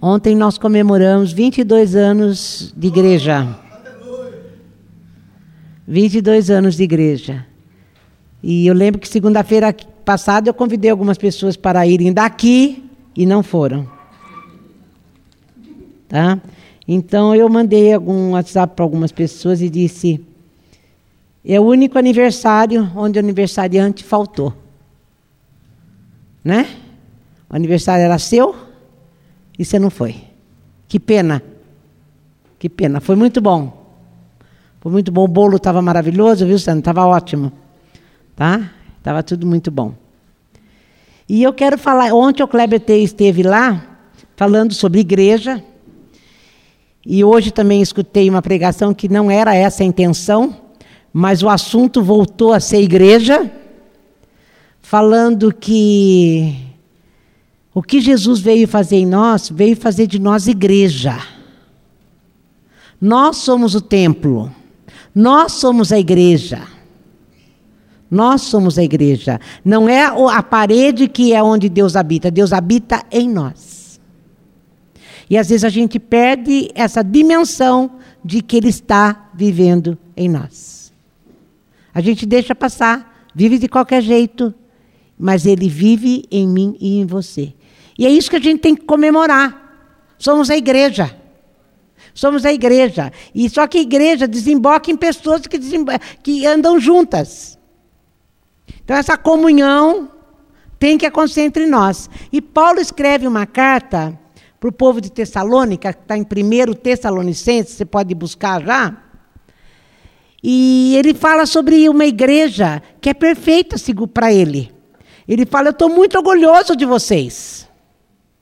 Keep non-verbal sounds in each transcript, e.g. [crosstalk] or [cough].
Ontem nós comemoramos 22 anos de igreja. 22 anos de igreja. E eu lembro que segunda-feira passada eu convidei algumas pessoas para irem daqui e não foram. Tá? Então eu mandei algum WhatsApp para algumas pessoas e disse: é o único aniversário onde o aniversariante faltou. Né? O aniversário era seu e você não foi. Que pena. Que pena. Foi muito bom. Foi muito bom. O bolo estava maravilhoso, viu, Sandro? Estava ótimo. Tá? Estava tudo muito bom. E eu quero falar. Ontem o Kleber T esteve lá falando sobre igreja. E hoje também escutei uma pregação que não era essa a intenção, mas o assunto voltou a ser igreja, falando que o que Jesus veio fazer em nós, veio fazer de nós igreja. Nós somos o templo, nós somos a igreja. Nós somos a igreja. Não é a parede que é onde Deus habita, Deus habita em nós. E às vezes a gente perde essa dimensão de que Ele está vivendo em nós. A gente deixa passar, vive de qualquer jeito, mas Ele vive em mim e em você. E é isso que a gente tem que comemorar. Somos a igreja. Somos a igreja. E só que a igreja desemboca em pessoas que, que andam juntas. Então, essa comunhão tem que acontecer entre nós. E Paulo escreve uma carta para o povo de Tessalônica, que está em 1 Tessalonicenses, você pode buscar já. E ele fala sobre uma igreja que é perfeita para ele. Ele fala: Eu estou muito orgulhoso de vocês.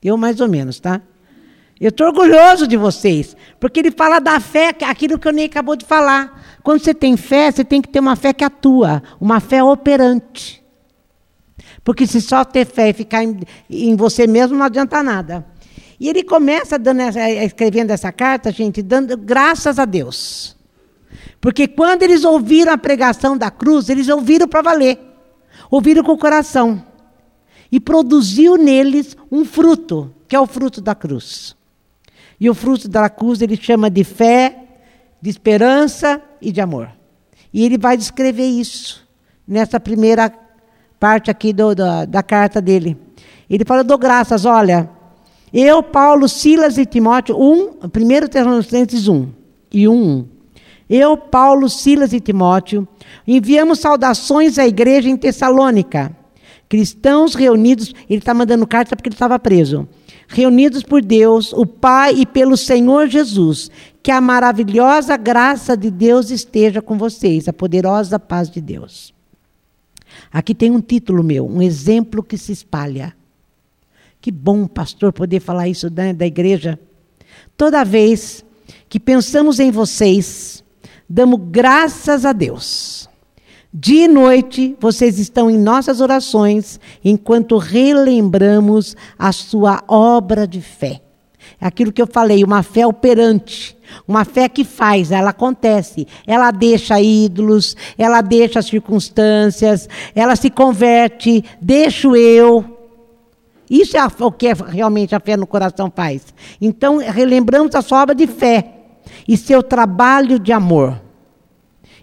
Eu, mais ou menos, tá? Eu estou orgulhoso de vocês. Porque ele fala da fé, aquilo que eu nem acabou de falar. Quando você tem fé, você tem que ter uma fé que atua, uma fé operante. Porque se só ter fé e ficar em, em você mesmo, não adianta nada. E ele começa essa, escrevendo essa carta, gente, dando graças a Deus. Porque quando eles ouviram a pregação da cruz, eles ouviram para valer. Ouviram com o coração. E produziu neles um fruto, que é o fruto da cruz. E o fruto da cruz ele chama de fé, de esperança e de amor. E ele vai descrever isso nessa primeira parte aqui do, da, da carta dele. Ele fala: dou graças, olha, eu, Paulo, Silas e Timóteo, 1, 1 Tessalonicenses 1 e 1, 1. Eu, Paulo, Silas e Timóteo, enviamos saudações à igreja em Tessalônica. Cristãos reunidos, ele está mandando carta porque ele estava preso. Reunidos por Deus, o Pai e pelo Senhor Jesus. Que a maravilhosa graça de Deus esteja com vocês, a poderosa paz de Deus. Aqui tem um título meu, um exemplo que se espalha. Que bom, pastor, poder falar isso da, da igreja. Toda vez que pensamos em vocês, damos graças a Deus. Dia e noite, vocês estão em nossas orações, enquanto relembramos a sua obra de fé. É aquilo que eu falei, uma fé operante, uma fé que faz, ela acontece. Ela deixa ídolos, ela deixa circunstâncias, ela se converte, deixa o eu, isso é o que realmente a fé no coração faz. Então, relembramos a sua obra de fé e seu trabalho de amor.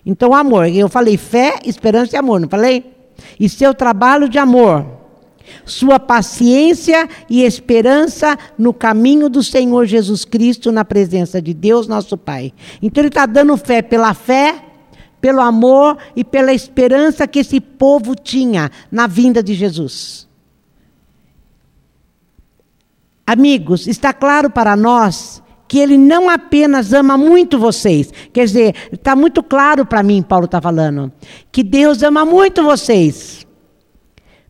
Então, amor, eu falei fé, esperança e amor, não falei? E seu trabalho de amor, sua paciência e esperança no caminho do Senhor Jesus Cristo, na presença de Deus, nosso Pai. Então, ele está dando fé pela fé, pelo amor e pela esperança que esse povo tinha na vinda de Jesus. Amigos, está claro para nós que ele não apenas ama muito vocês, quer dizer, está muito claro para mim, Paulo está falando, que Deus ama muito vocês,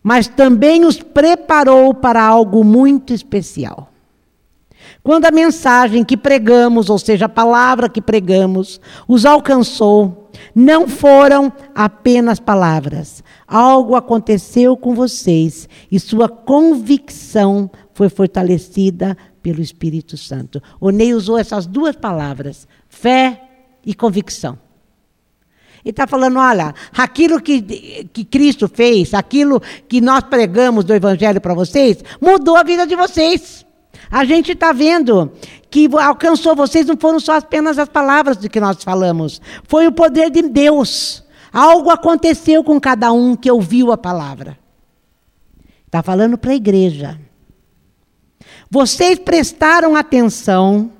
mas também os preparou para algo muito especial. Quando a mensagem que pregamos, ou seja, a palavra que pregamos, os alcançou, não foram apenas palavras. Algo aconteceu com vocês e sua convicção foi fortalecida pelo Espírito Santo. O Ney usou essas duas palavras, fé e convicção. Ele está falando: olha, aquilo que, que Cristo fez, aquilo que nós pregamos do Evangelho para vocês, mudou a vida de vocês. A gente está vendo que alcançou vocês não foram só apenas as palavras de que nós falamos, foi o poder de Deus. Algo aconteceu com cada um que ouviu a palavra. Está falando para a igreja. Vocês prestaram atenção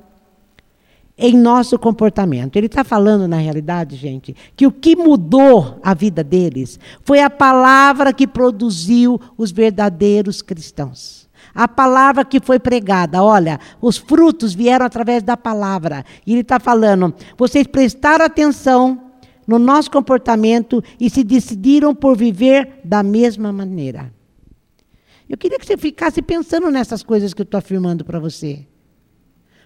em nosso comportamento. Ele está falando, na realidade, gente, que o que mudou a vida deles foi a palavra que produziu os verdadeiros cristãos. A palavra que foi pregada, olha, os frutos vieram através da palavra. E ele está falando, vocês prestaram atenção no nosso comportamento e se decidiram por viver da mesma maneira. Eu queria que você ficasse pensando nessas coisas que eu estou afirmando para você.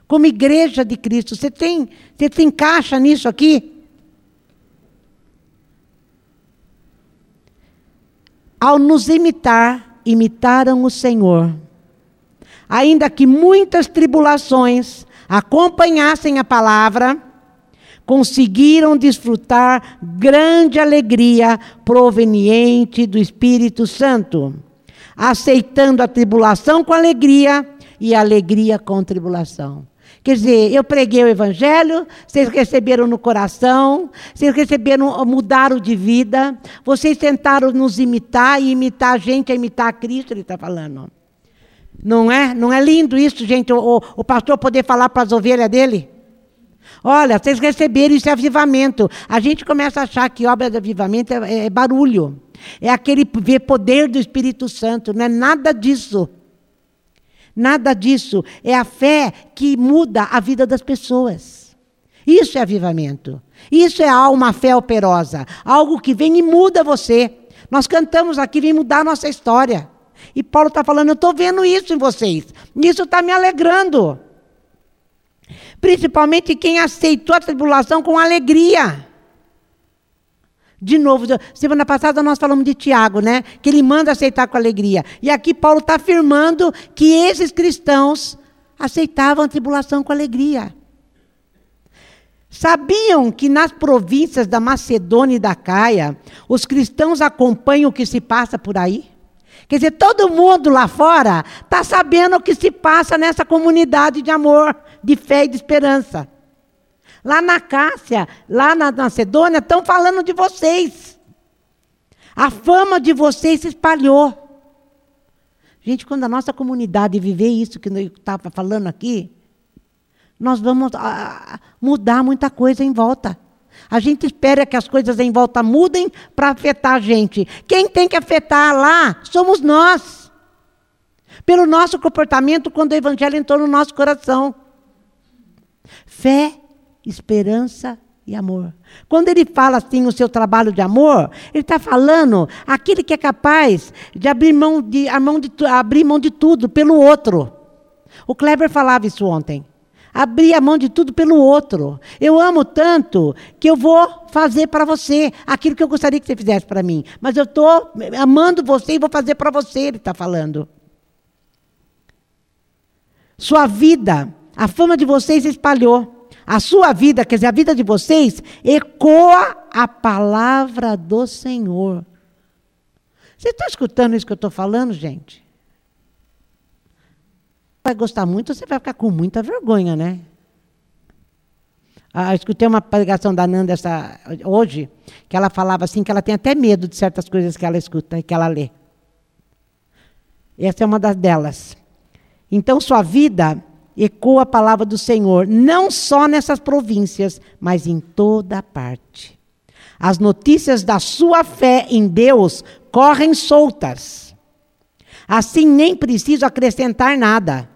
Como igreja de Cristo, você tem, você se encaixa nisso aqui? Ao nos imitar, imitaram o Senhor ainda que muitas tribulações acompanhassem a palavra, conseguiram desfrutar grande alegria proveniente do Espírito Santo, aceitando a tribulação com alegria e alegria com tribulação. Quer dizer, eu preguei o Evangelho, vocês receberam no coração, vocês receberam, mudaram de vida, vocês tentaram nos imitar e imitar a gente, a imitar a Cristo, ele está falando. Não é? Não é lindo isso, gente, o, o pastor poder falar para as ovelhas dele? Olha, vocês receberam é avivamento. A gente começa a achar que obra de avivamento é, é barulho. É aquele poder do Espírito Santo. Não é nada disso. Nada disso. É a fé que muda a vida das pessoas. Isso é avivamento. Isso é uma fé operosa. Algo que vem e muda você. Nós cantamos aqui, vem mudar a nossa história. E Paulo está falando: eu estou vendo isso em vocês. Isso está me alegrando. Principalmente quem aceitou a tribulação com alegria. De novo, semana passada nós falamos de Tiago, né? Que ele manda aceitar com alegria. E aqui Paulo está afirmando que esses cristãos aceitavam a tribulação com alegria. Sabiam que nas províncias da Macedônia e da Caia, os cristãos acompanham o que se passa por aí? Quer dizer, todo mundo lá fora está sabendo o que se passa nessa comunidade de amor, de fé e de esperança. Lá na Cássia, lá na Macedônia, estão falando de vocês. A fama de vocês se espalhou. Gente, quando a nossa comunidade viver isso que eu estava falando aqui, nós vamos ah, mudar muita coisa em volta. A gente espera que as coisas em volta mudem para afetar a gente. Quem tem que afetar lá somos nós. Pelo nosso comportamento quando o evangelho entrou no nosso coração. Fé, esperança e amor. Quando ele fala assim o seu trabalho de amor, ele está falando aquele que é capaz de abrir mão de, mão de, abrir mão de tudo pelo outro. O Kleber falava isso ontem abrir a mão de tudo pelo outro. Eu amo tanto que eu vou fazer para você aquilo que eu gostaria que você fizesse para mim. Mas eu estou amando você e vou fazer para você, ele está falando. Sua vida, a fama de vocês espalhou. A sua vida, quer dizer, a vida de vocês, ecoa a palavra do Senhor. Você está escutando isso que eu estou falando, gente? vai gostar muito, você vai ficar com muita vergonha, né? Ah, escutei uma pregação da Nanda essa, hoje, que ela falava assim, que ela tem até medo de certas coisas que ela escuta e que ela lê. Essa é uma das delas. Então, sua vida ecoa a palavra do Senhor, não só nessas províncias, mas em toda parte. As notícias da sua fé em Deus correm soltas. Assim, nem preciso acrescentar nada.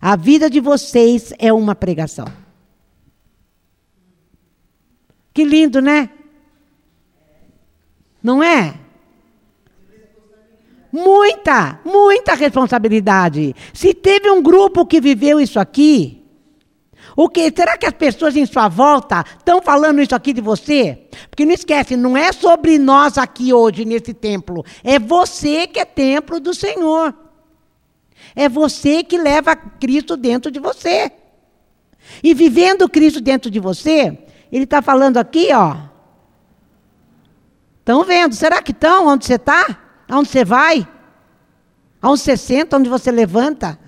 A vida de vocês é uma pregação. Que lindo, né? Não é? Muita, muita responsabilidade. Se teve um grupo que viveu isso aqui, o que será que as pessoas em sua volta estão falando isso aqui de você? Porque não esquece, não é sobre nós aqui hoje nesse templo, é você que é templo do Senhor. É você que leva Cristo dentro de você. E vivendo Cristo dentro de você, ele está falando aqui, ó. Estão vendo? Será que estão onde você está? Onde você vai? Onde você senta? Onde você levanta?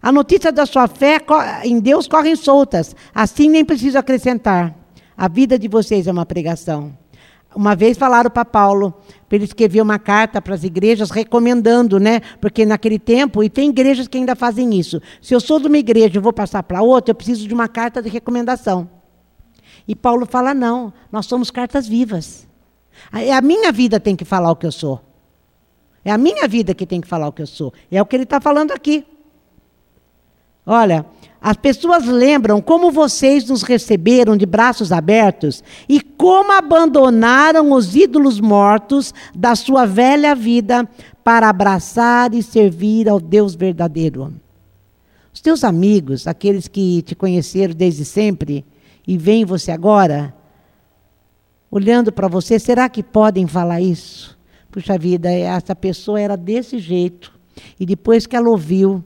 A notícia da sua fé em Deus correm soltas. Assim nem preciso acrescentar. A vida de vocês é uma pregação. Uma vez falaram para Paulo, para ele escrever uma carta para as igrejas recomendando, né? Porque naquele tempo, e tem igrejas que ainda fazem isso. Se eu sou de uma igreja e vou passar para outra, eu preciso de uma carta de recomendação. E Paulo fala: não, nós somos cartas vivas. É a minha vida tem que falar o que eu sou. É a minha vida que tem que falar o que eu sou. É o que ele está falando aqui. Olha, as pessoas lembram como vocês nos receberam de braços abertos e como abandonaram os ídolos mortos da sua velha vida para abraçar e servir ao Deus verdadeiro. Os teus amigos, aqueles que te conheceram desde sempre e veem você agora, olhando para você, será que podem falar isso? Puxa vida, essa pessoa era desse jeito. E depois que ela ouviu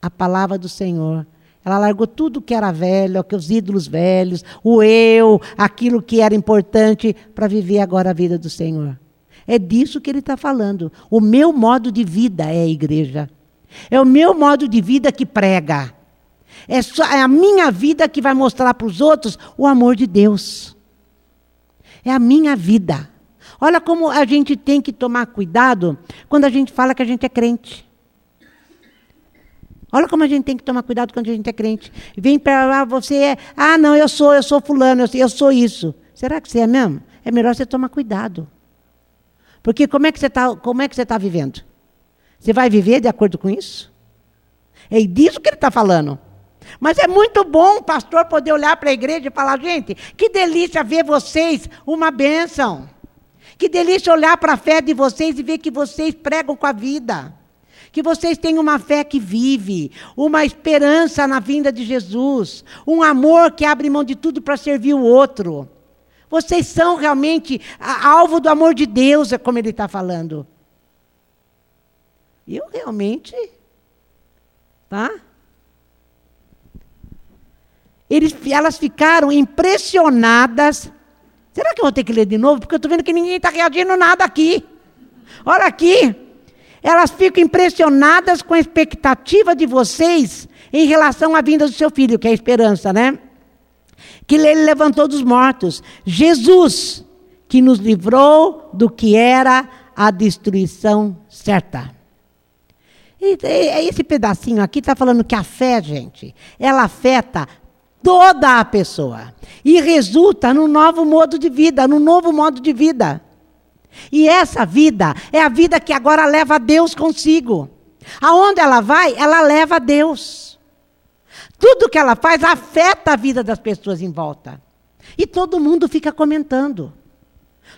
a palavra do Senhor, ela largou tudo que era velho, os ídolos velhos, o eu, aquilo que era importante para viver agora a vida do Senhor. É disso que ele está falando. O meu modo de vida é a igreja. É o meu modo de vida que prega. É, só, é a minha vida que vai mostrar para os outros o amor de Deus. É a minha vida. Olha como a gente tem que tomar cuidado quando a gente fala que a gente é crente. Olha como a gente tem que tomar cuidado quando a gente é crente. Vem para lá, você é. Ah, não, eu sou, eu sou fulano, eu, eu sou isso. Será que você é mesmo? É melhor você tomar cuidado. Porque como é que você está tá vivendo? Você vai viver de acordo com isso? É disso que ele está falando. Mas é muito bom o pastor poder olhar para a igreja e falar, gente, que delícia ver vocês uma bênção. Que delícia olhar para a fé de vocês e ver que vocês pregam com a vida que vocês tenham uma fé que vive, uma esperança na vinda de Jesus, um amor que abre mão de tudo para servir o outro. Vocês são realmente alvo do amor de Deus, é como ele está falando. Eu realmente. Tá? Eles, elas ficaram impressionadas. Será que eu vou ter que ler de novo? Porque eu estou vendo que ninguém está reagindo nada aqui. Olha aqui elas ficam impressionadas com a expectativa de vocês em relação à vinda do seu filho, que é a esperança, né? Que ele levantou dos mortos. Jesus, que nos livrou do que era a destruição certa. Esse pedacinho aqui está falando que a fé, gente, ela afeta toda a pessoa e resulta num novo modo de vida, num novo modo de vida. E essa vida é a vida que agora leva Deus consigo. Aonde ela vai, ela leva Deus. Tudo que ela faz afeta a vida das pessoas em volta. E todo mundo fica comentando.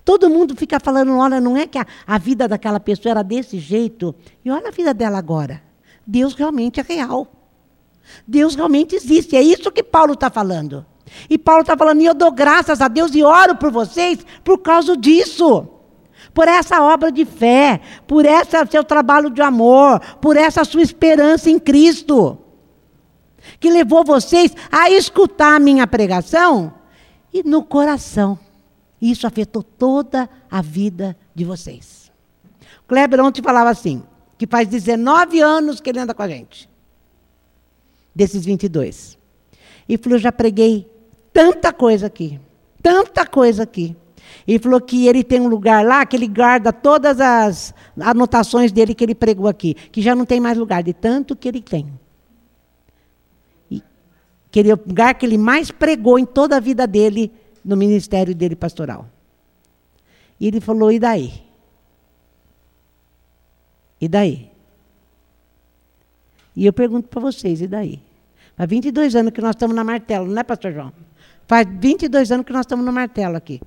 Todo mundo fica falando: olha, não é que a, a vida daquela pessoa era desse jeito. E olha a vida dela agora. Deus realmente é real. Deus realmente existe. É isso que Paulo está falando. E Paulo está falando: e eu dou graças a Deus e oro por vocês por causa disso por essa obra de fé, por esse seu trabalho de amor, por essa sua esperança em Cristo, que levou vocês a escutar a minha pregação e no coração. Isso afetou toda a vida de vocês. Kleber ontem falava assim, que faz 19 anos que ele anda com a gente. Desses 22. E falou, já preguei tanta coisa aqui, tanta coisa aqui. Ele falou que ele tem um lugar lá que ele guarda todas as anotações dele que ele pregou aqui, que já não tem mais lugar, de tanto que ele tem. E que ele, o lugar que ele mais pregou em toda a vida dele, no ministério dele pastoral. E ele falou: e daí? E daí? E eu pergunto para vocês: e daí? Faz 22 anos que nós estamos na martelo, não é, Pastor João? Faz 22 anos que nós estamos no martelo aqui.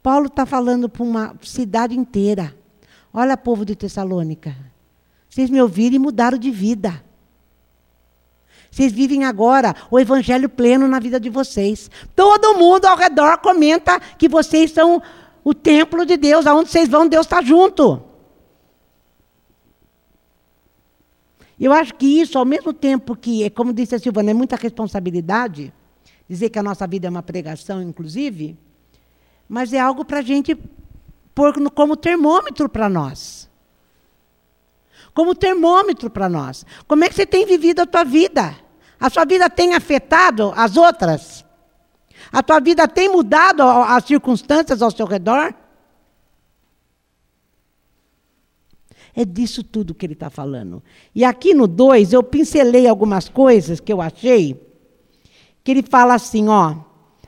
Paulo está falando para uma cidade inteira. Olha, povo de Tessalônica. Vocês me ouviram e mudaram de vida. Vocês vivem agora o evangelho pleno na vida de vocês. Todo mundo ao redor comenta que vocês são o templo de Deus. Aonde vocês vão, Deus está junto. Eu acho que isso, ao mesmo tempo que, como disse a Silvana, é muita responsabilidade, dizer que a nossa vida é uma pregação, inclusive, mas é algo para a gente pôr como termômetro para nós. como termômetro para nós. Como é que você tem vivido a tua vida? A sua vida tem afetado as outras? A tua vida tem mudado as circunstâncias ao seu redor? É disso tudo que ele está falando. E aqui no 2, eu pincelei algumas coisas que eu achei, que ele fala assim, ó.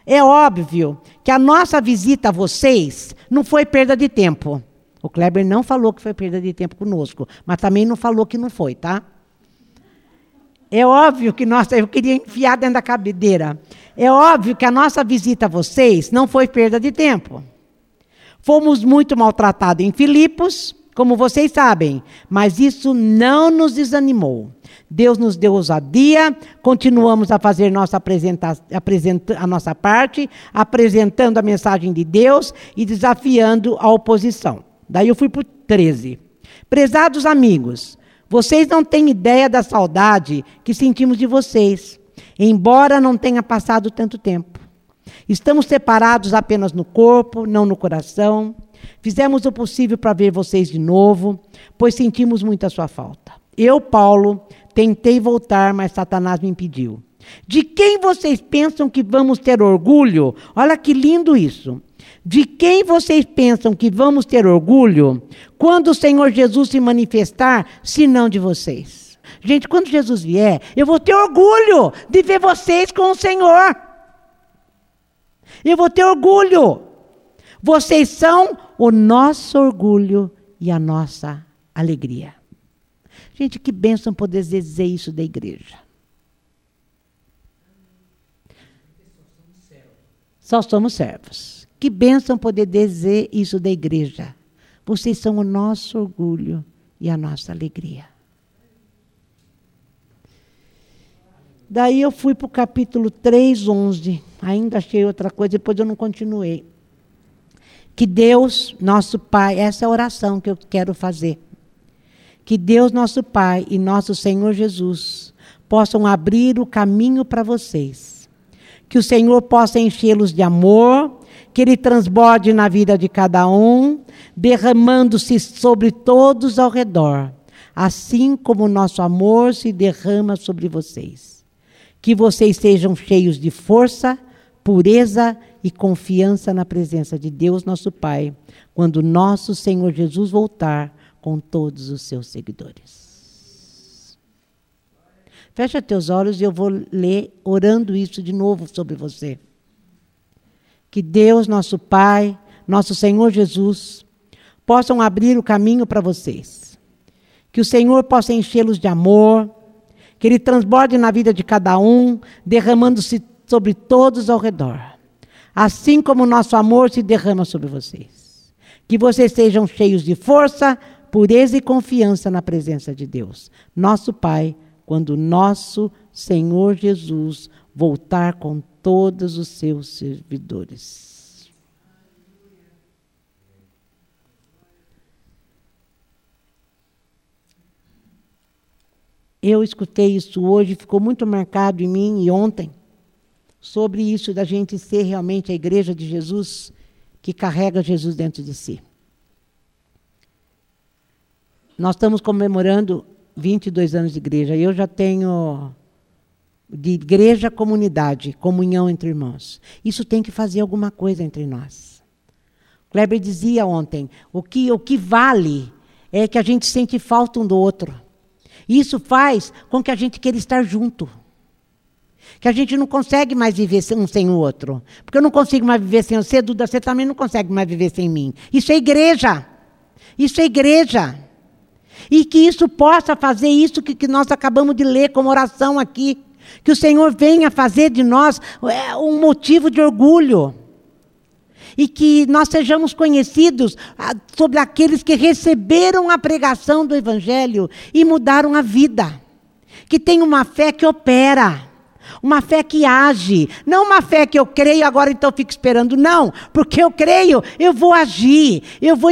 É óbvio que a nossa visita a vocês não foi perda de tempo. O Kleber não falou que foi perda de tempo conosco, mas também não falou que não foi, tá? É óbvio que nós, eu queria enfiar dentro da cadeira. É óbvio que a nossa visita a vocês não foi perda de tempo. Fomos muito maltratados em Filipos, como vocês sabem, mas isso não nos desanimou. Deus nos deu ousadia, continuamos a fazer nossa apresenta a nossa parte, apresentando a mensagem de Deus e desafiando a oposição. Daí eu fui para o 13. Prezados amigos, vocês não têm ideia da saudade que sentimos de vocês, embora não tenha passado tanto tempo. Estamos separados apenas no corpo, não no coração. Fizemos o possível para ver vocês de novo, pois sentimos muito a sua falta. Eu, Paulo, tentei voltar, mas Satanás me impediu. De quem vocês pensam que vamos ter orgulho? Olha que lindo isso. De quem vocês pensam que vamos ter orgulho quando o Senhor Jesus se manifestar, se não de vocês? Gente, quando Jesus vier, eu vou ter orgulho de ver vocês com o Senhor. Eu vou ter orgulho. Vocês são o nosso orgulho e a nossa alegria. Gente, que bênção poder dizer isso da igreja. Só somos servos. Que bênção poder dizer isso da igreja. Vocês são o nosso orgulho e a nossa alegria. Daí eu fui para o capítulo 3, 11. Ainda achei outra coisa, depois eu não continuei. Que Deus, nosso Pai, essa é a oração que eu quero fazer. Que Deus, nosso Pai e nosso Senhor Jesus possam abrir o caminho para vocês. Que o Senhor possa enchê-los de amor, que ele transborde na vida de cada um, derramando-se sobre todos ao redor, assim como o nosso amor se derrama sobre vocês. Que vocês sejam cheios de força, pureza e confiança na presença de Deus, nosso Pai, quando nosso Senhor Jesus voltar com todos os seus seguidores. Fecha teus olhos e eu vou ler orando isso de novo sobre você. Que Deus, nosso Pai, nosso Senhor Jesus, possam abrir o caminho para vocês. Que o Senhor possa enchê-los de amor, que Ele transborde na vida de cada um, derramando-se sobre todos ao redor. Assim como nosso amor se derrama sobre vocês. Que vocês sejam cheios de força, pureza e confiança na presença de Deus, nosso Pai, quando nosso Senhor Jesus voltar com todos os seus servidores. Eu escutei isso hoje, ficou muito marcado em mim e ontem, sobre isso da gente ser realmente a igreja de Jesus que carrega Jesus dentro de si. Nós estamos comemorando 22 anos de igreja. Eu já tenho de igreja comunidade, comunhão entre irmãos. Isso tem que fazer alguma coisa entre nós. Kleber dizia ontem, o que, o que vale é que a gente sente falta um do outro. Isso faz com que a gente queira estar junto. Que a gente não consegue mais viver um sem o outro. Porque eu não consigo mais viver sem você, Duda, você também não consegue mais viver sem mim. Isso é igreja. Isso é igreja. E que isso possa fazer isso que, que nós acabamos de ler como oração aqui. Que o Senhor venha fazer de nós é, um motivo de orgulho. E que nós sejamos conhecidos ah, sobre aqueles que receberam a pregação do Evangelho e mudaram a vida. Que tem uma fé que opera. Uma fé que age, não uma fé que eu creio agora então fico esperando, não, porque eu creio, eu vou agir, eu vou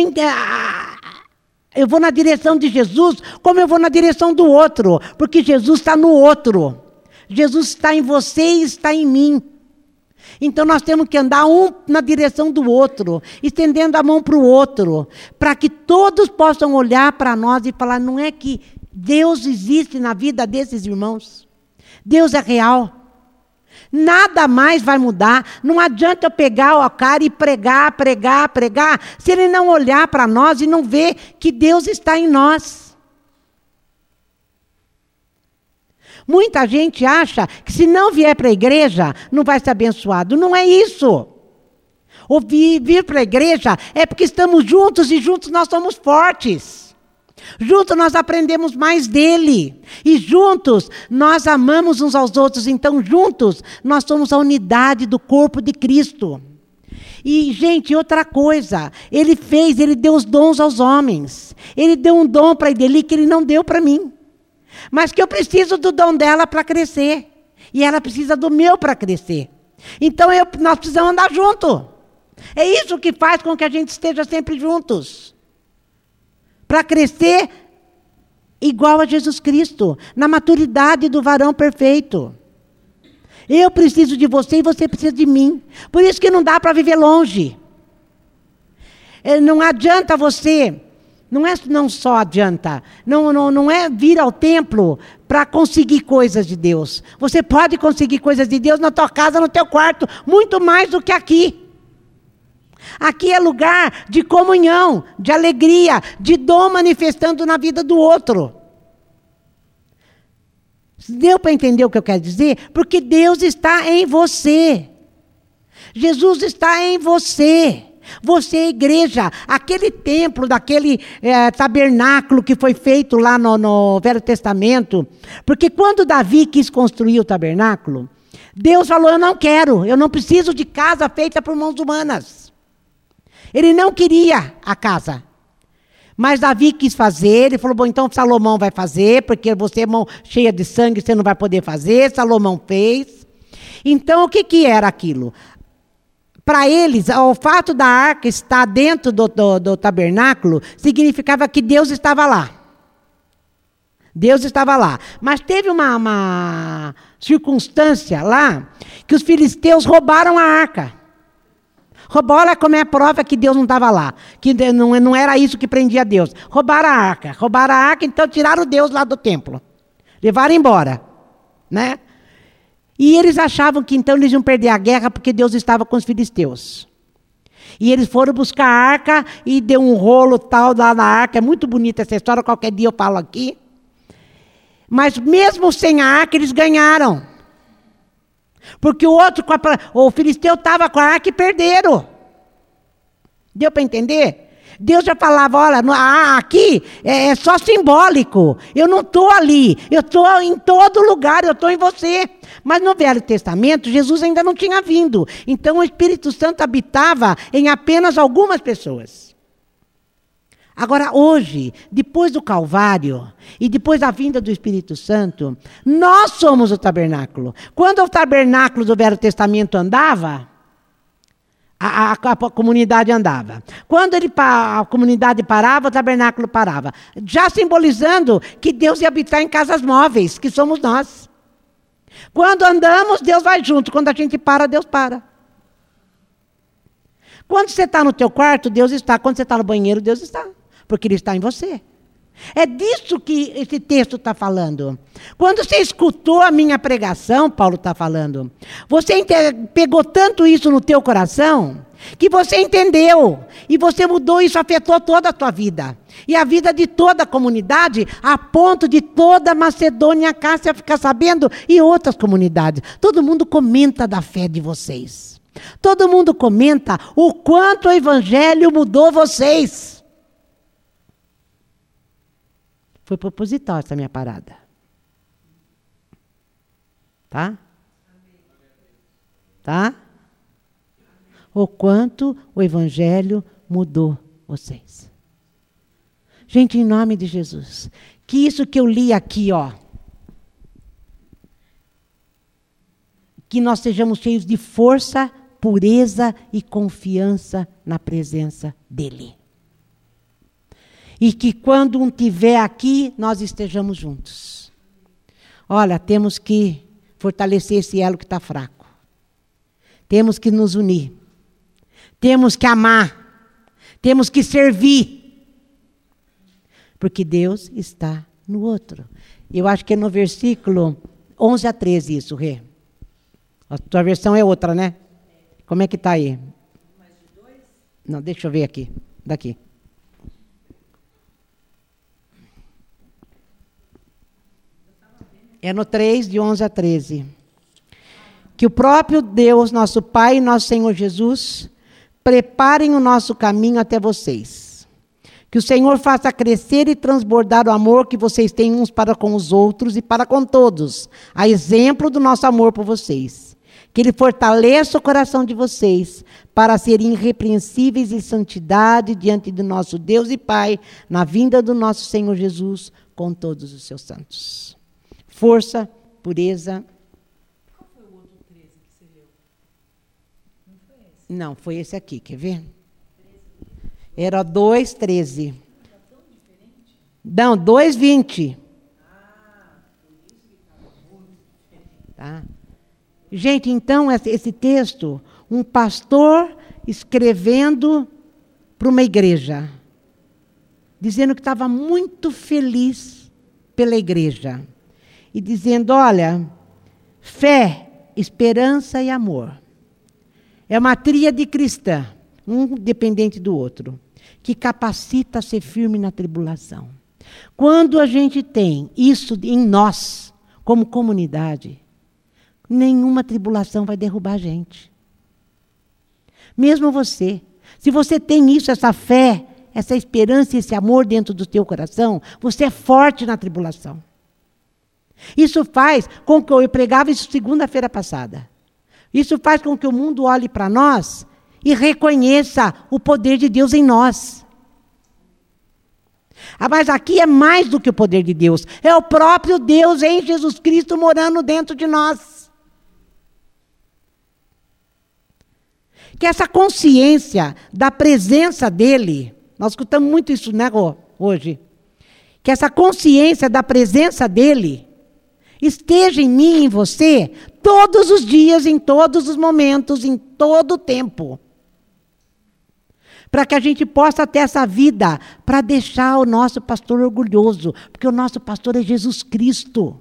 eu vou na direção de Jesus, como eu vou na direção do outro, porque Jesus está no outro. Jesus está em você e está em mim. Então nós temos que andar um na direção do outro, estendendo a mão para o outro, para que todos possam olhar para nós e falar: não é que Deus existe na vida desses irmãos. Deus é real. Nada mais vai mudar. Não adianta eu pegar o cara e pregar, pregar, pregar, se ele não olhar para nós e não ver que Deus está em nós. Muita gente acha que se não vier para a igreja, não vai ser abençoado. Não é isso. Ouvir vir para a igreja é porque estamos juntos e juntos nós somos fortes. Juntos nós aprendemos mais dele. E juntos nós amamos uns aos outros. Então, juntos nós somos a unidade do corpo de Cristo. E, gente, outra coisa, ele fez, ele deu os dons aos homens. Ele deu um dom para ele que ele não deu para mim. Mas que eu preciso do dom dela para crescer. E ela precisa do meu para crescer. Então eu, nós precisamos andar junto. É isso que faz com que a gente esteja sempre juntos. Para crescer igual a Jesus Cristo, na maturidade do varão perfeito. Eu preciso de você e você precisa de mim. Por isso que não dá para viver longe. É, não adianta você não é não só adianta, não, não, não é vir ao templo para conseguir coisas de Deus. Você pode conseguir coisas de Deus na tua casa, no teu quarto, muito mais do que aqui. Aqui é lugar de comunhão, de alegria, de dom manifestando na vida do outro. Deu para entender o que eu quero dizer? Porque Deus está em você. Jesus está em você. Você é igreja, aquele templo, daquele é, tabernáculo que foi feito lá no, no Velho Testamento. Porque quando Davi quis construir o tabernáculo, Deus falou: Eu não quero, eu não preciso de casa feita por mãos humanas. Ele não queria a casa. Mas Davi quis fazer, ele falou: Bom, então Salomão vai fazer, porque você é mão cheia de sangue, você não vai poder fazer. Salomão fez. Então, o que, que era aquilo? Para eles, o fato da arca estar dentro do, do, do tabernáculo significava que Deus estava lá. Deus estava lá. Mas teve uma, uma, circunstância lá que os filisteus roubaram a arca. Roubaram, como é a prova que Deus não estava lá. Que não, não era isso que prendia Deus. Roubaram a arca. Roubaram a arca, então tiraram Deus lá do templo. Levaram embora. Né? E eles achavam que então eles iam perder a guerra porque Deus estava com os filisteus. E eles foram buscar a arca e deu um rolo tal lá na arca. É muito bonita essa história, qualquer dia eu falo aqui. Mas mesmo sem a arca, eles ganharam. Porque o outro, o filisteu estava com a arca e perderam. Deu para entender? Deus já falava: olha, aqui é, é só simbólico. Eu não estou ali. Eu estou em todo lugar. Eu estou em você. Mas no Velho Testamento, Jesus ainda não tinha vindo. Então o Espírito Santo habitava em apenas algumas pessoas. Agora, hoje, depois do Calvário e depois da vinda do Espírito Santo, nós somos o tabernáculo. Quando o tabernáculo do Velho Testamento andava, a, a, a, comunidade andava. Quando ele, a comunidade parava, o tabernáculo parava. Já simbolizando que Deus ia habitar em casas móveis, que somos nós. Quando andamos, Deus vai junto. Quando a gente para, Deus para. Quando você está no teu quarto, Deus está. Quando você está no banheiro, Deus está. Porque Ele está em você. É disso que esse texto está falando. Quando você escutou a minha pregação, Paulo está falando, você pegou tanto isso no teu coração que você entendeu e você mudou isso afetou toda a tua vida e a vida de toda a comunidade a ponto de toda a Macedônia Cássia ficar sabendo e outras comunidades. Todo mundo comenta da fé de vocês. Todo mundo comenta o quanto o evangelho mudou vocês. Foi proposital essa minha parada. Tá? Tá? O quanto o Evangelho mudou vocês. Gente, em nome de Jesus, que isso que eu li aqui, ó, que nós sejamos cheios de força, pureza e confiança na presença dEle. E que quando um tiver aqui, nós estejamos juntos. Olha, temos que fortalecer esse elo que está fraco. Temos que nos unir. Temos que amar. Temos que servir. Porque Deus está no outro. Eu acho que é no versículo 11 a 13 isso, Rê. A tua versão é outra, né? Como é que está aí? Não, deixa eu ver aqui. Daqui. É no 3, de 11 a 13. Que o próprio Deus, nosso Pai e nosso Senhor Jesus, preparem o nosso caminho até vocês. Que o Senhor faça crescer e transbordar o amor que vocês têm uns para com os outros e para com todos, a exemplo do nosso amor por vocês que Ele fortaleça o coração de vocês para serem irrepreensíveis em santidade diante do nosso Deus e Pai, na vinda do nosso Senhor Jesus com todos os seus santos. Força, pureza. Qual foi o outro 13 que você leu? Não foi esse? Não, foi esse aqui, quer ver? Era 2,13. Não, 2,20. Ah, por isso que estava muito diferente. Tá? Gente, então, esse texto, um pastor escrevendo para uma igreja, dizendo que estava muito feliz pela igreja, e dizendo: olha, fé, esperança e amor. É uma tríade cristã, um dependente do outro, que capacita a ser firme na tribulação. Quando a gente tem isso em nós, como comunidade, nenhuma tribulação vai derrubar a gente. Mesmo você. Se você tem isso, essa fé, essa esperança esse amor dentro do teu coração, você é forte na tribulação. Isso faz com que eu pregava isso segunda-feira passada. Isso faz com que o mundo olhe para nós e reconheça o poder de Deus em nós. Ah, mas aqui é mais do que o poder de Deus, é o próprio Deus em Jesus Cristo morando dentro de nós. que essa consciência da presença dele, nós escutamos muito isso, né, Rô, hoje, que essa consciência da presença dele esteja em mim e em você todos os dias, em todos os momentos, em todo o tempo. Para que a gente possa ter essa vida, para deixar o nosso pastor orgulhoso, porque o nosso pastor é Jesus Cristo.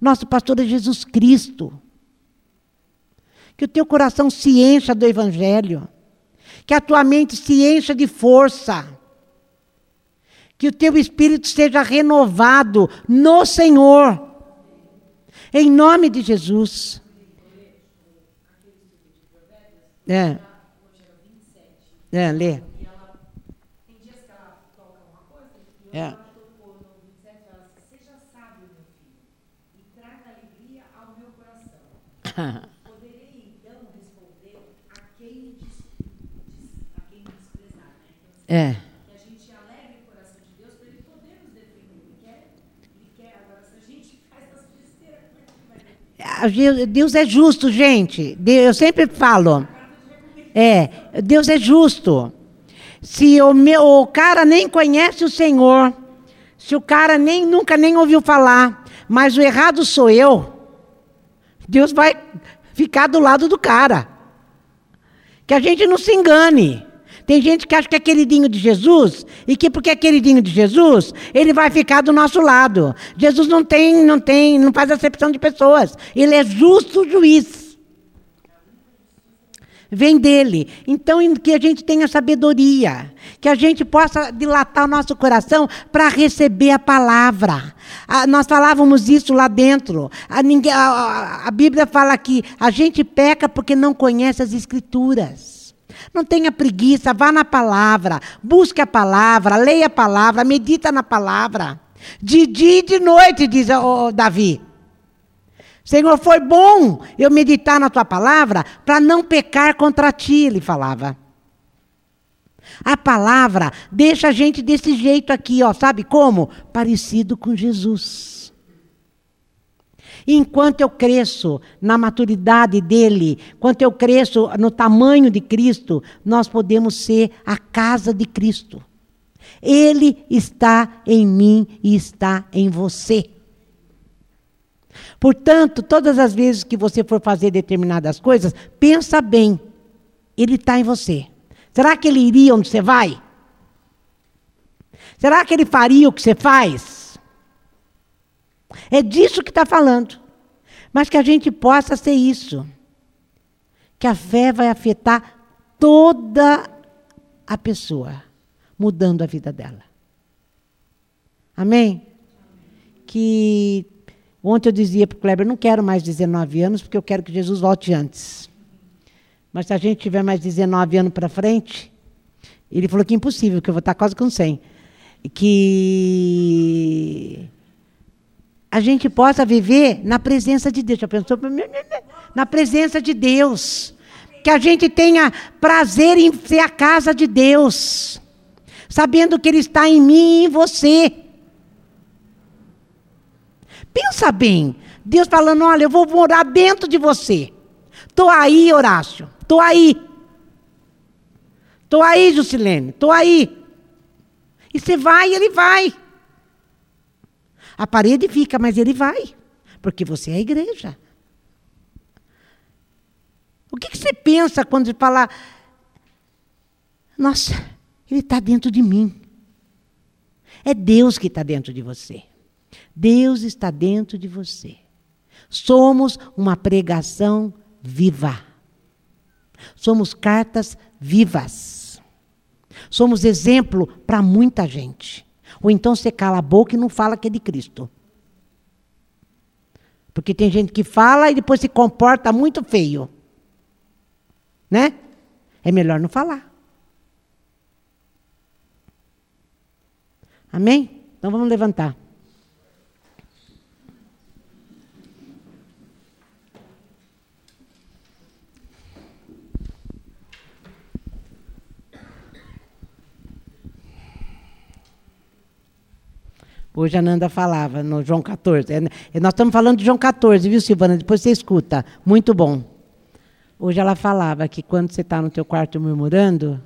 Nosso pastor é Jesus Cristo que o teu coração se encha do Evangelho, que a tua mente se encha de força, que o teu espírito seja renovado no Senhor, em nome de Jesus. É. É, lê. É. [laughs] É. Que a gente alegre o coração de Deus para ele poder nos defender. Ele quer, ele quer. Agora, se a gente faz as besteiras, como é que vai? Deus é justo, gente. Eu sempre falo. É, Deus é justo. Se o, meu, o cara nem conhece o Senhor, se o cara nem nunca nem ouviu falar, mas o errado sou eu, Deus vai ficar do lado do cara. Que a gente não se engane. Tem gente que acha que é queridinho de Jesus e que porque é queridinho de Jesus, ele vai ficar do nosso lado. Jesus não tem, não tem, não faz acepção de pessoas. Ele é justo juiz. Vem dele. Então, que a gente tenha sabedoria, que a gente possa dilatar o nosso coração para receber a palavra. Ah, nós falávamos isso lá dentro. A, ninguém, a, a Bíblia fala que a gente peca porque não conhece as Escrituras. Não tenha preguiça, vá na palavra, busque a palavra, leia a palavra, medita na palavra. De dia e de noite, diz o Davi. Senhor, foi bom eu meditar na tua palavra para não pecar contra ti, ele falava. A palavra deixa a gente desse jeito aqui, ó, sabe como? Parecido com Jesus. E enquanto eu cresço na maturidade dele, enquanto eu cresço no tamanho de Cristo, nós podemos ser a casa de Cristo. Ele está em mim e está em você. Portanto, todas as vezes que você for fazer determinadas coisas, pensa bem. Ele está em você. Será que ele iria onde você vai? Será que ele faria o que você faz? É disso que está falando. Mas que a gente possa ser isso. Que a fé vai afetar toda a pessoa, mudando a vida dela. Amém? Que ontem eu dizia para o Kleber, não quero mais 19 anos, porque eu quero que Jesus volte antes. Mas se a gente tiver mais 19 anos para frente, ele falou que é impossível, que eu vou estar quase com 100. Que a gente possa viver na presença de Deus. Já pensou? Na presença de Deus. Que a gente tenha prazer em ser a casa de Deus. Sabendo que Ele está em mim e em você. Pensa bem. Deus falando: olha, eu vou morar dentro de você. Estou aí, Horácio. Estou aí. Estou aí, Jusilene. Estou aí. E você vai, ele vai. A parede fica, mas ele vai. Porque você é a igreja. O que, você pensa quando fala, nossa, ele está dentro de mim? É Deus que está dentro de você. Deus está dentro de você. Somos uma pregação viva. Somos cartas vivas. Somos exemplo para muita gente. Ou então você cala a boca e não fala que é de Cristo. Porque tem gente que fala e depois se comporta muito feio. Né? É melhor não falar. Amém? Então vamos levantar. Hoje a Nanda falava no João 14. É, é, nós estamos falando de João 14, viu, Silvana? Depois você escuta. Muito bom. Hoje ela falava que quando você está no teu quarto murmurando,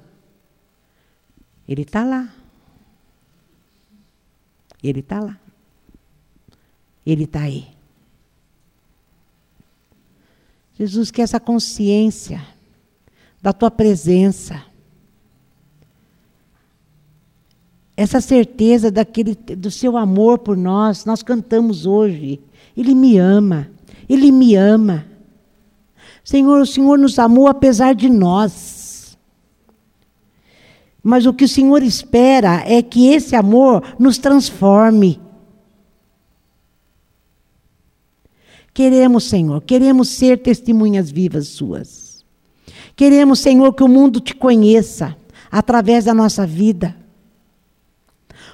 ele está lá. Ele está lá. Ele está aí. Jesus quer essa consciência da tua presença. Essa certeza daquele, do seu amor por nós. Nós cantamos hoje. Ele me ama. Ele me ama. Senhor, o Senhor nos amou apesar de nós. Mas o que o Senhor espera é que esse amor nos transforme. Queremos, Senhor, queremos ser testemunhas vivas suas. Queremos, Senhor, que o mundo te conheça através da nossa vida.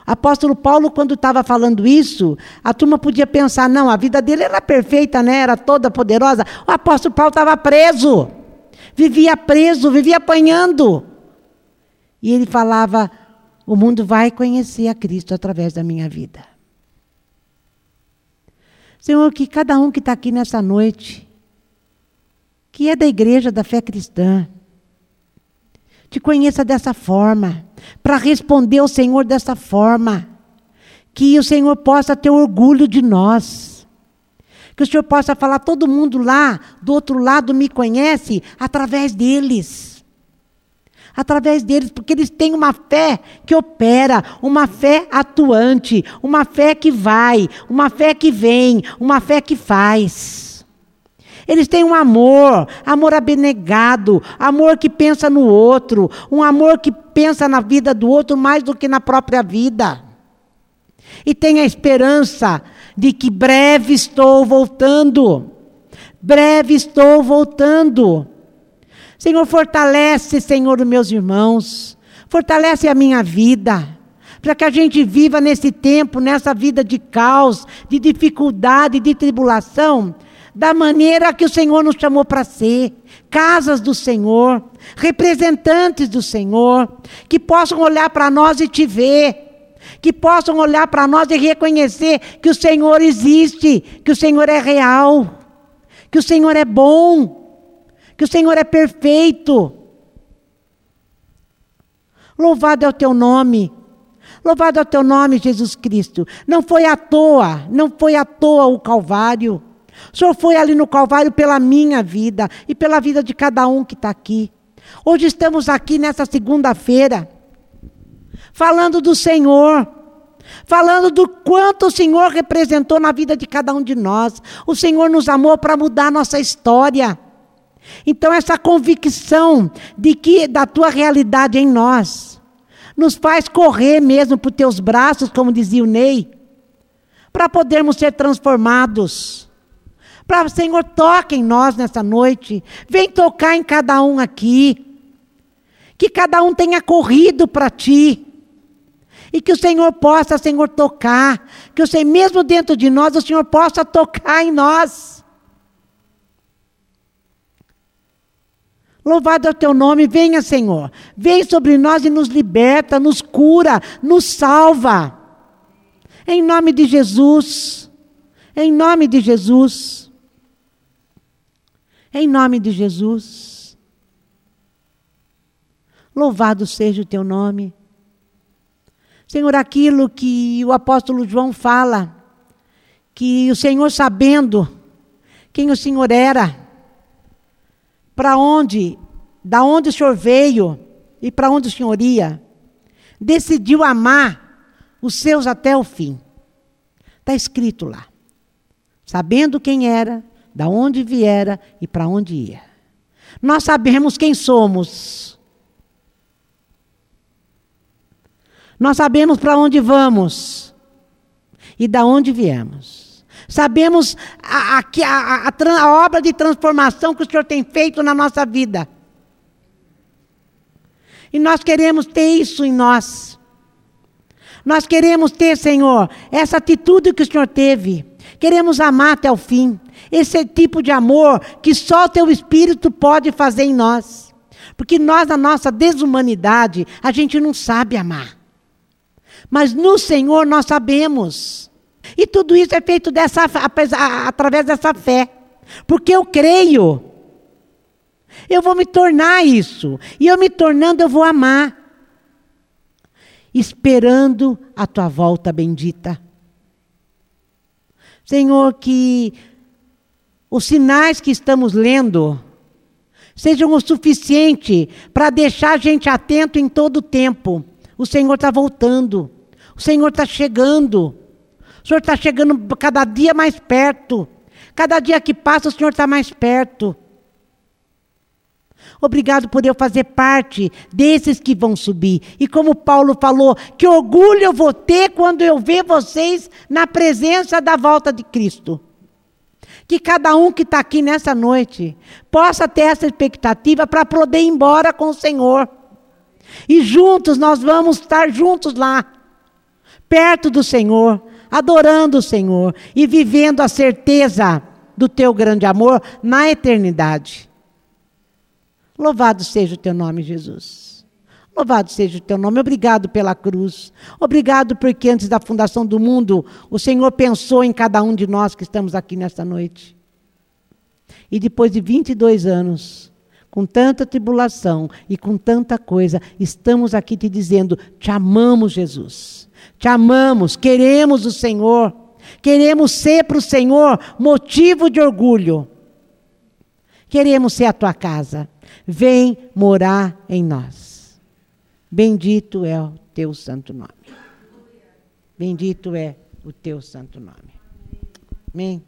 Apóstolo Paulo, quando estava falando isso, a turma podia pensar: não, a vida dele era perfeita, né? era toda poderosa. O apóstolo Paulo estava preso, vivia preso, vivia apanhando. E ele falava: o mundo vai conhecer a Cristo através da minha vida. Senhor, que cada um que está aqui nessa noite, que é da igreja da fé cristã, te conheça dessa forma, para responder ao Senhor dessa forma, que o Senhor possa ter orgulho de nós. Que o Senhor possa falar, todo mundo lá do outro lado me conhece através deles. Através deles, porque eles têm uma fé que opera, uma fé atuante, uma fé que vai, uma fé que vem, uma fé que faz. Eles têm um amor, amor abnegado, amor que pensa no outro, um amor que pensa na vida do outro mais do que na própria vida. E tem a esperança de que breve estou voltando. Breve estou voltando. Senhor, fortalece, Senhor, os meus irmãos. Fortalece a minha vida para que a gente viva nesse tempo, nessa vida de caos, de dificuldade, de tribulação, da maneira que o Senhor nos chamou para ser, casas do Senhor, representantes do Senhor, que possam olhar para nós e te ver, que possam olhar para nós e reconhecer que o Senhor existe, que o Senhor é real, que o Senhor é bom, que o Senhor é perfeito. Louvado é o teu nome. Louvado é o teu nome, Jesus Cristo. Não foi à toa, não foi à toa o Calvário. O Senhor foi ali no Calvário pela minha vida e pela vida de cada um que está aqui. Hoje estamos aqui nessa segunda-feira, falando do Senhor, falando do quanto o Senhor representou na vida de cada um de nós. O Senhor nos amou para mudar nossa história. Então essa convicção de que da tua realidade em nós nos faz correr mesmo por teus braços, como dizia o Ney, para podermos ser transformados. Para o Senhor toque em nós nessa noite. Vem tocar em cada um aqui. Que cada um tenha corrido para ti. E que o Senhor possa, Senhor, tocar. Que o Senhor, mesmo dentro de nós, o Senhor possa tocar em nós. Louvado é o teu nome, venha, Senhor. Vem sobre nós e nos liberta, nos cura, nos salva. Em nome de Jesus. Em nome de Jesus. Em nome de Jesus. Louvado seja o teu nome. Senhor, aquilo que o apóstolo João fala, que o Senhor sabendo quem o Senhor era, para onde, da onde o Senhor veio e para onde o Senhor ia, decidiu amar os seus até o fim. Está escrito lá. Sabendo quem era, da onde viera e para onde ia. Nós sabemos quem somos. Nós sabemos para onde vamos e da onde viemos. Sabemos a, a, a, a, obra de transformação que o Senhor tem feito na nossa vida. E nós queremos ter isso em nós. Nós queremos ter, Senhor, essa atitude que o Senhor teve. Queremos amar até o fim. Esse tipo de amor que só o teu Espírito pode fazer em nós. Porque nós, na nossa desumanidade, a gente não sabe amar. Mas no Senhor nós sabemos. E tudo isso é feito dessa, através dessa fé. Porque eu creio. Eu vou me tornar isso. E eu me tornando, eu vou amar. Esperando a tua volta bendita. Senhor, que os sinais que estamos lendo sejam o suficiente para deixar a gente atento em todo o tempo. O Senhor está voltando. O Senhor está chegando. O Senhor está chegando cada dia mais perto. Cada dia que passa, o Senhor está mais perto. Obrigado por eu fazer parte desses que vão subir. E como Paulo falou, que orgulho eu vou ter quando eu ver vocês na presença da volta de Cristo. Que cada um que está aqui nessa noite possa ter essa expectativa para poder ir embora com o Senhor. E juntos nós vamos estar juntos lá, perto do Senhor, adorando o Senhor e vivendo a certeza do teu grande amor na eternidade. Louvado seja o teu nome, Jesus. Louvado seja o teu nome. Obrigado pela cruz. Obrigado porque antes da fundação do mundo, o Senhor pensou em cada um de nós que estamos aqui nesta noite. E depois de 22 anos, com tanta tribulação e com tanta coisa, estamos aqui te dizendo: te amamos, Jesus. Te amamos, queremos o Senhor. Queremos ser para o Senhor motivo de orgulho. Queremos ser a tua casa vem morar em nós. Bendito é o teu santo nome. Bendito é o teu santo nome. Amém.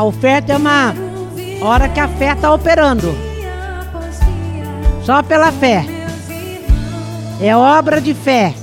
A oferta é uma hora que a fé está operando. Só pela fé. É obra de fé.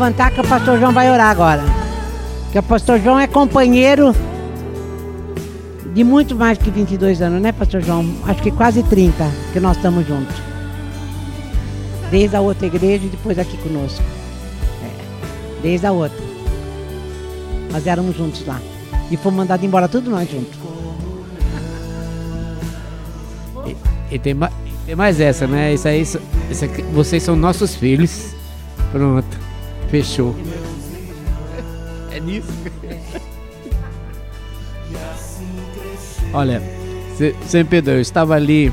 Levantar que o pastor João vai orar agora. Que o pastor João é companheiro de muito mais que 22 anos, né, pastor João? Acho que quase 30 que nós estamos juntos. Desde a outra igreja e depois aqui conosco. É, desde a outra. Nós éramos juntos lá. E fomos mandados embora tudo nós juntos. E, e tem, tem, mais essa, né? Isso aí, isso aqui, vocês são nossos filhos. Pronto. Fechou. É nisso. Olha, sem Pedro, eu estava ali